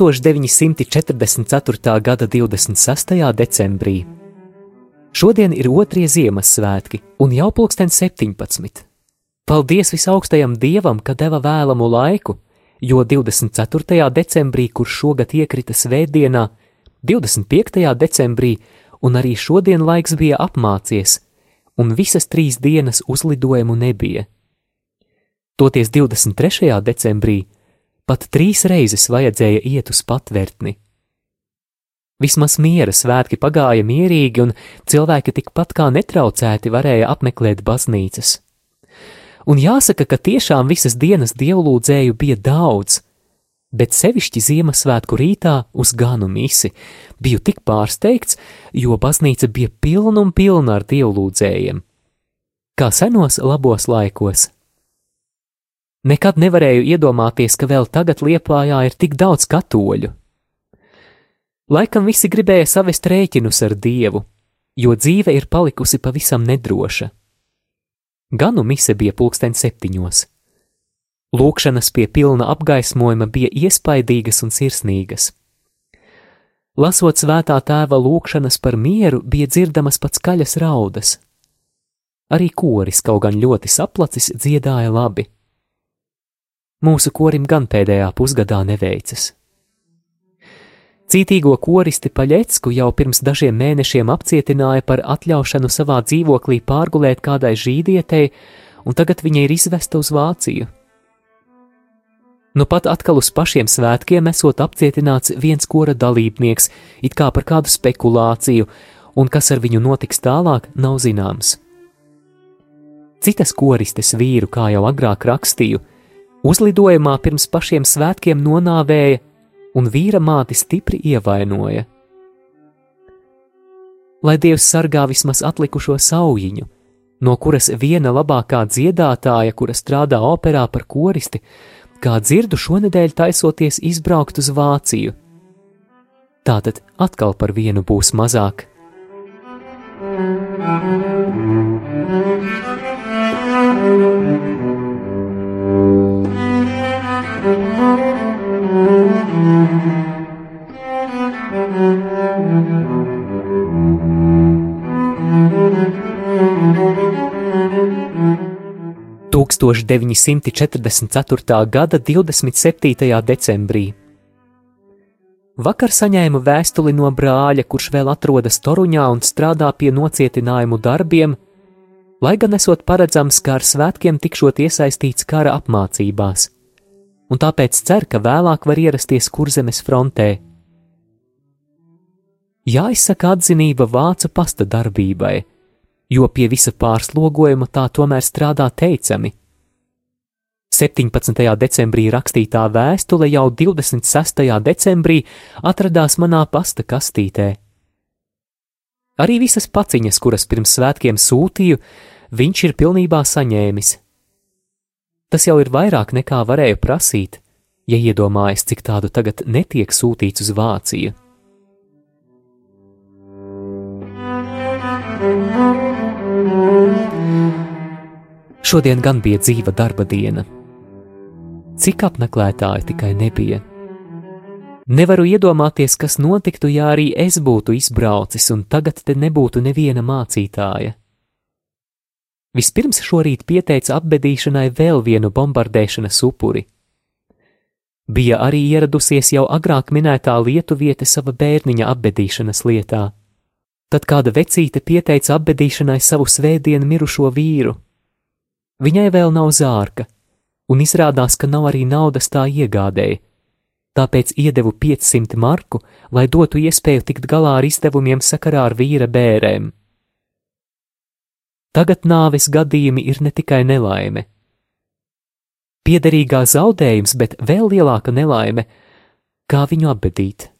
1944. gada 26. decembrī. Šodien ir otrie Ziemassvētki un jau pulksten 17. Paldies visaugstajam Dievam, ka deva vēlamu laiku, jo 24. decembrī, kurš šogad iekrita svētdienā, 25. decembrī un arī šodien laiks bija apmācies, un visas trīs dienas uzlidojumu nebija. Toties 23. decembrī Pat trīs reizes vajadzēja iet uz patvērtni. Vismaz miera svētki pagāja mierīgi, un cilvēki tikpat kā netraucēti varēja apmeklēt baznīcas. Un jāsaka, ka tiešām visas dienas dievlūdzēju bija daudz, bet sevišķi Ziemassvētku rītā uz ganu misi biju tik pārsteigts, jo baznīca bija pilna un pilna ar dievlūdzējiem. Kā senos labos laikos, Nekad nevarēju iedomāties, ka vēl tagad Liepājā ir tik daudz katoļu. Laikam visi gribēja savest rēķinus ar Dievu, jo dzīve ir palikusi pavisam nedroša. Ganu mise bija pulksten septiņos. Lūkšanas pie pilna apgaismojuma bija iespaidīgas un sirsnīgas. Lasot svētā tēva lūkšanas par mieru, bija dzirdamas pats skaļas raudas. Arī koris, kaut gan ļoti saplacis, dziedāja labi. Mūsu korim gan pēdējā pusgadā neveicas. Cītīgo koristi Paļecku jau pirms dažiem mēnešiem apcietināja par atļaušanu savā dzīvoklī pārgulēt kādai žīdietei, un tagad viņa ir izvesta uz Vāciju. Nu pat atkal uz pašiem svētkiem esot apcietināts viens kora dalībnieks, it kā par kādu spekulāciju, un kas ar viņu notiks tālāk, nav zināms. Citas koristes vīru, kā jau agrāk rakstīju, Uzlidojumā pirms pašiem svētkiem nonāvēja un vīra māti stipri ievainoja. Lai Dievs sargā vismaz atlikušo saujiņu, no kuras viena labākā dziedātāja, kura strādā operā par koristi, kā dzirdu šonadēļ taisoties izbraukt uz Vāciju. Tātad atkal par vienu būs mazāk. Thank you. 1944. gada 27. decembrī. Vakar saņēmu vēstuli no brāļa, kurš vēl atrodas Toruņā un strādā pie nocietinājumu darbiem, lai gan esot paredzams, ka ar svētkiem tikšot iesaistīts kara apmācībās, un tāpēc cer, ka vēlāk var ierasties kurzemes frontē. Jāizsaka atzinība vācu pasta darbībai, jo pie visa pārslogojuma tā tomēr strādā teicami. 17. decembrī rakstītā vēstule jau 26. decembrī atradās manā pasta kastītē. Arī visas paciņas, kuras pirms svētkiem sūtīju, viņš ir pilnībā saņēmis. Tas jau ir vairāk nekā varēju prasīt, ja iedomājas, cik tādu tagad netiek sūtīts uz Vāciju. Šodien gan bija dzīva darba diena. Cik apmeklētāji tikai nebija. Nevaru iedomāties, kas notiktu, ja arī es būtu izbraucis un tagad te nebūtu neviena mācītāja. Vispirms šorīt pieteica apbedīšanai vēl vienu bombardēšanas upuri. Bija arī ieradusies jau agrāk minētā lietuviete sava bērniņa apbedīšanas lietā. Tad kāda vecīte pieteica apbedīšanai savu svētdienu mirušo vīru. Viņai vēl nav zārka, un izrādās, ka nav arī naudas tā iegādēji, tāpēc iedevu 500 marku, lai dotu iespēju tikt galā ar izdevumiem sakarā ar vīra bērēm. Tagad nāves gadījumi ir ne tikai nelaime. Piederīgā zaudējums, bet vēl lielāka nelaime, kā viņu apbedīt.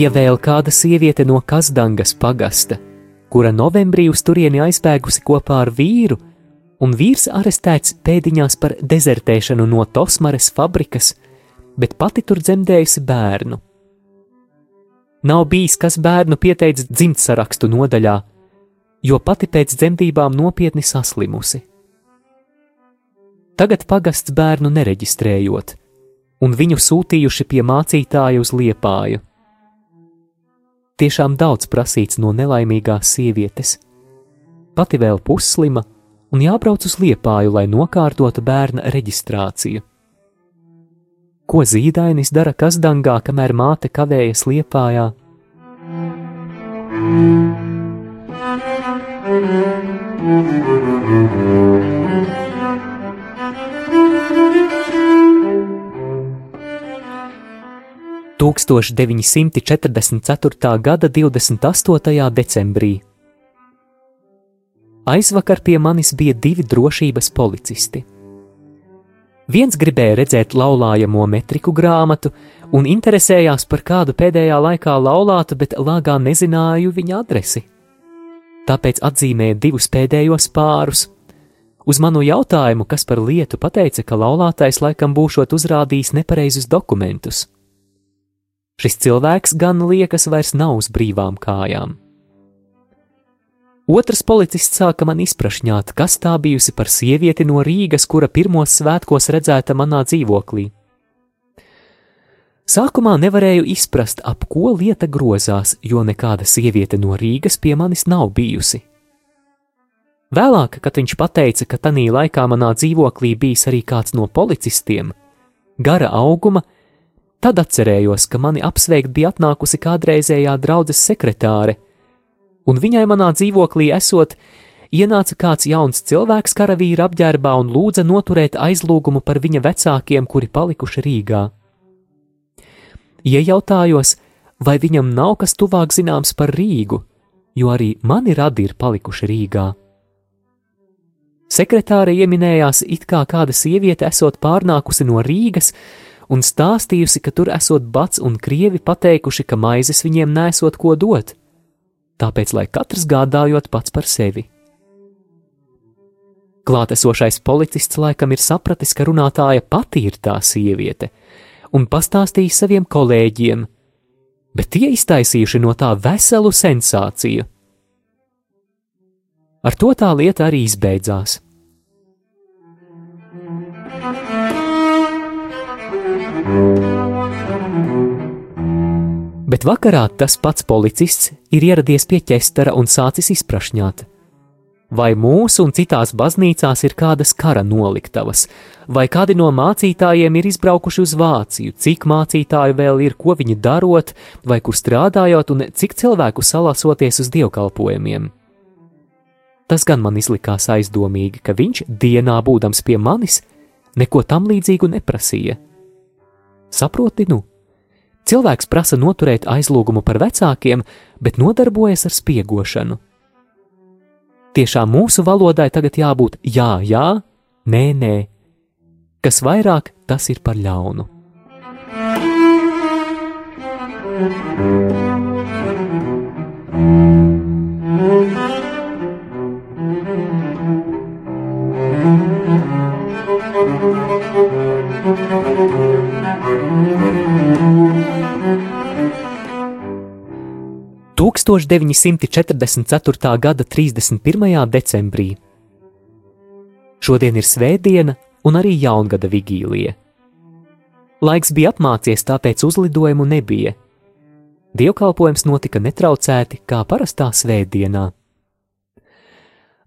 Bija vēl kāda sieviete no Kazdangas pagasta, kura novembrī uz turieni aizbēgusi kopā ar vīru, un vīrs arestēts pēdiņās par dezertēšanu no Tosmares fabrikas, bet pati tur dzemdējusi bērnu. Nav bijis, kas bērnu pieteicis dzimtsarakstu nodaļā, jo pati pēc dzemdībām nopietni saslimusi. Tagad pagasts bērnu nereģistrējot, un viņu sūtījuši pie mācītāja uz liepāju. Tiešām daudz prasīts no nelaimīgās sievietes. Pati vēl pusslima un jābrauc uz liepāju, lai nokārtotu bērna reģistrāciju. Ko zīdainis dara Kazdangā, kamēr māte kavējas liepājā? Tūkstoš 944. gada 28. decembrī Aizvakar pie manis bija divi drošības policisti. Viens gribēja redzēt laulājamo metriku grāmatu un interesējās par kādu pēdējā laikā laulātu, bet lāgā nezināju viņa adresi. Tāpēc atzīmēja divus pēdējos pārus. Uz manu jautājumu, kas par lietu, pateica, ka laulātais laikam būšot uzrādījis nepareizus dokumentus. Šis cilvēks gan liekas vairs nav uz brīvām kājām. Otrs policists sāka man izprašņāt, kas tā bijusi par sievieti no Rīgas, kura pirmos svētkos redzēta manā dzīvoklī. Sākumā nevarēju izprast, ap ko lieta grozās, jo nekāda sieviete no Rīgas pie manis nav bijusi. Vēlāk, kad viņš teica, ka tajā laikā manā dzīvoklī bijis arī kāds no policistiem, gara auguma, tad atcerējos, ka mani apsveikt bija atnākusi kādreizējā draudzes sekretāre, un viņai manā dzīvoklī esot, ienāca kāds jauns cilvēks karavīra apģērbā un lūdza noturēt aizlūgumu par viņa vecākiem, kuri palikuši Rīgā. Iejautājos, vai viņam nav kas tuvāk zināms par Rīgu, jo arī mani radi ir palikuši Rīgā. Sekretāre ieminējās, it kā kāda sieviete esot pārnākusi no Rīgas un stāstījusi, ka tur esot bats un krievi pateikuši, ka maizes viņiem nesot ko dot tāpēc lai katrs gādājot pats par sevi. Klātesošais policists laikam ir sapratis, ka runātāja pati ir tā sieviete, un pastāstījis saviem kolēģiem, bet tie iztaisījuši no tā veselu sensāciju. Ar to tā lieta arī izbeidzās. Bet vakarā tas pats policists ir ieradies pie ķestara un sācis izprašņāt. Vai mūsu un citās baznīcās ir kādas kara noliktavas, vai kādi no mācītājiem ir izbraukuši uz Vāciju, cik mācītāju vēl ir, ko viņi darot, vai kur strādājot, un cik cilvēku salasoties uz dievkalpojumiem. Tas gan man izlikās aizdomīgi, ka viņš, dienā būdams pie manis, neko tam līdzīgu neprasīja. Saproti, nu, Cilvēks prasa noturēt aizlūgumu par vecākiem, bet nodarbojas ar spiegošanu. Tiešām mūsu valodai tagad jābūt jā, jā, nē, nē. Kas vairāk, tas ir par ļaunu. Thank you. 1944. gada 31. decembrī. Šodien ir svētdiena un arī jaungada vigīlija. Laiks bija apmācies, tāpēc uzlidojumu nebija. Dievkalpojums notika netraucēti, kā parastā svētdienā.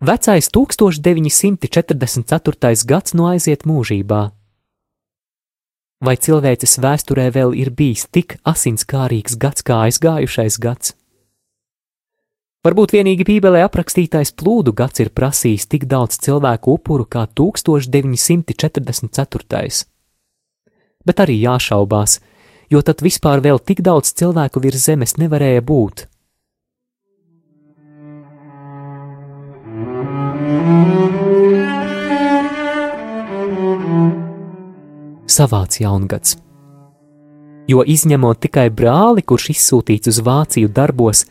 Vecais 1944. gads no aiziet mūžībā. Vai cilvēces vēsturē vēl ir bijis tik asinskārīgs gads kā aizgājušais gads? Varbūt vienīgi Bībelē aprakstītais plūdu gads ir prasījis tik daudz cilvēku upuru kā 1944. Bet arī jāšaubās, jo tad vispār vēl tik daudz cilvēku virs zemes nevarēja būt. Savāds jaungads. Jo izņemot tikai brāli, kurš izsūtīts uz Vāciju darbos,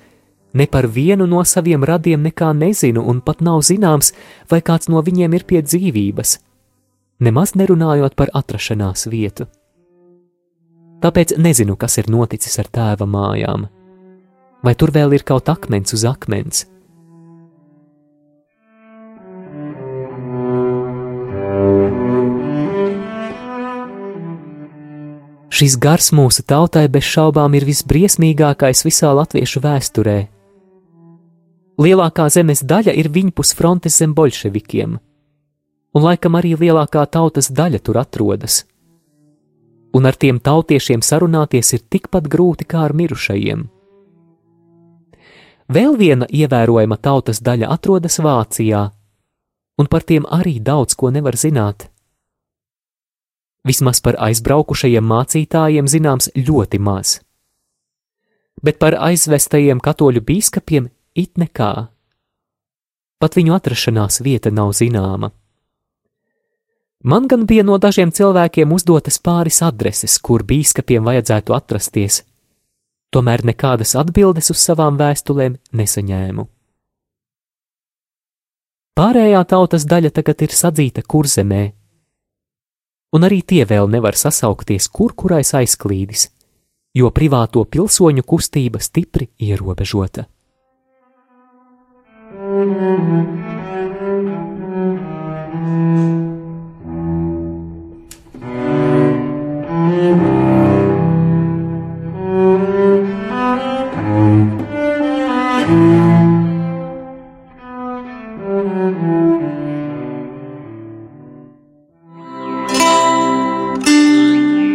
ne par vienu no saviem radiem nekā nezinu, un pat nav zināms, vai kāds no viņiem ir pie dzīvības, nemaz nerunājot par atrašanās vietu. Tāpēc nezinu, kas ir noticis ar tēva mājām. Vai tur vēl ir kaut akmens uz akmens? Šis gars mūsu tautai bez šaubām ir visbriesmīgākais visā latviešu vēsturē. Lielākā zemes daļa ir viņpus frontes zem bolševikiem, un laikam arī lielākā tautas daļa tur atrodas. Un ar tiem tautiešiem sarunāties ir tikpat grūti kā ar mirušajiem. Vēl viena ievērojama tautas daļa atrodas Vācijā, un par tiem arī daudz ko nevar zināt. Vismaz par aizbraukušajiem mācītājiem zināms ļoti maz. Bet par aizvestajiem katoļu biskupiem it nekā. Pat viņu atrašanās vieta nav zināma. Man gan bija no dažiem cilvēkiem uzdotas pāris adreses, kur bīskapiem vajadzētu atrasties, tomēr nekādas atbildes uz savām vēstulēm nesaņēmu. Pārējā tautas daļa tagad ir sadzīta kurzemē, un arī tie vēl nevar sasaukties, kur kurais aizklīdis, jo privāto pilsoņu kustība stipri ierobežota.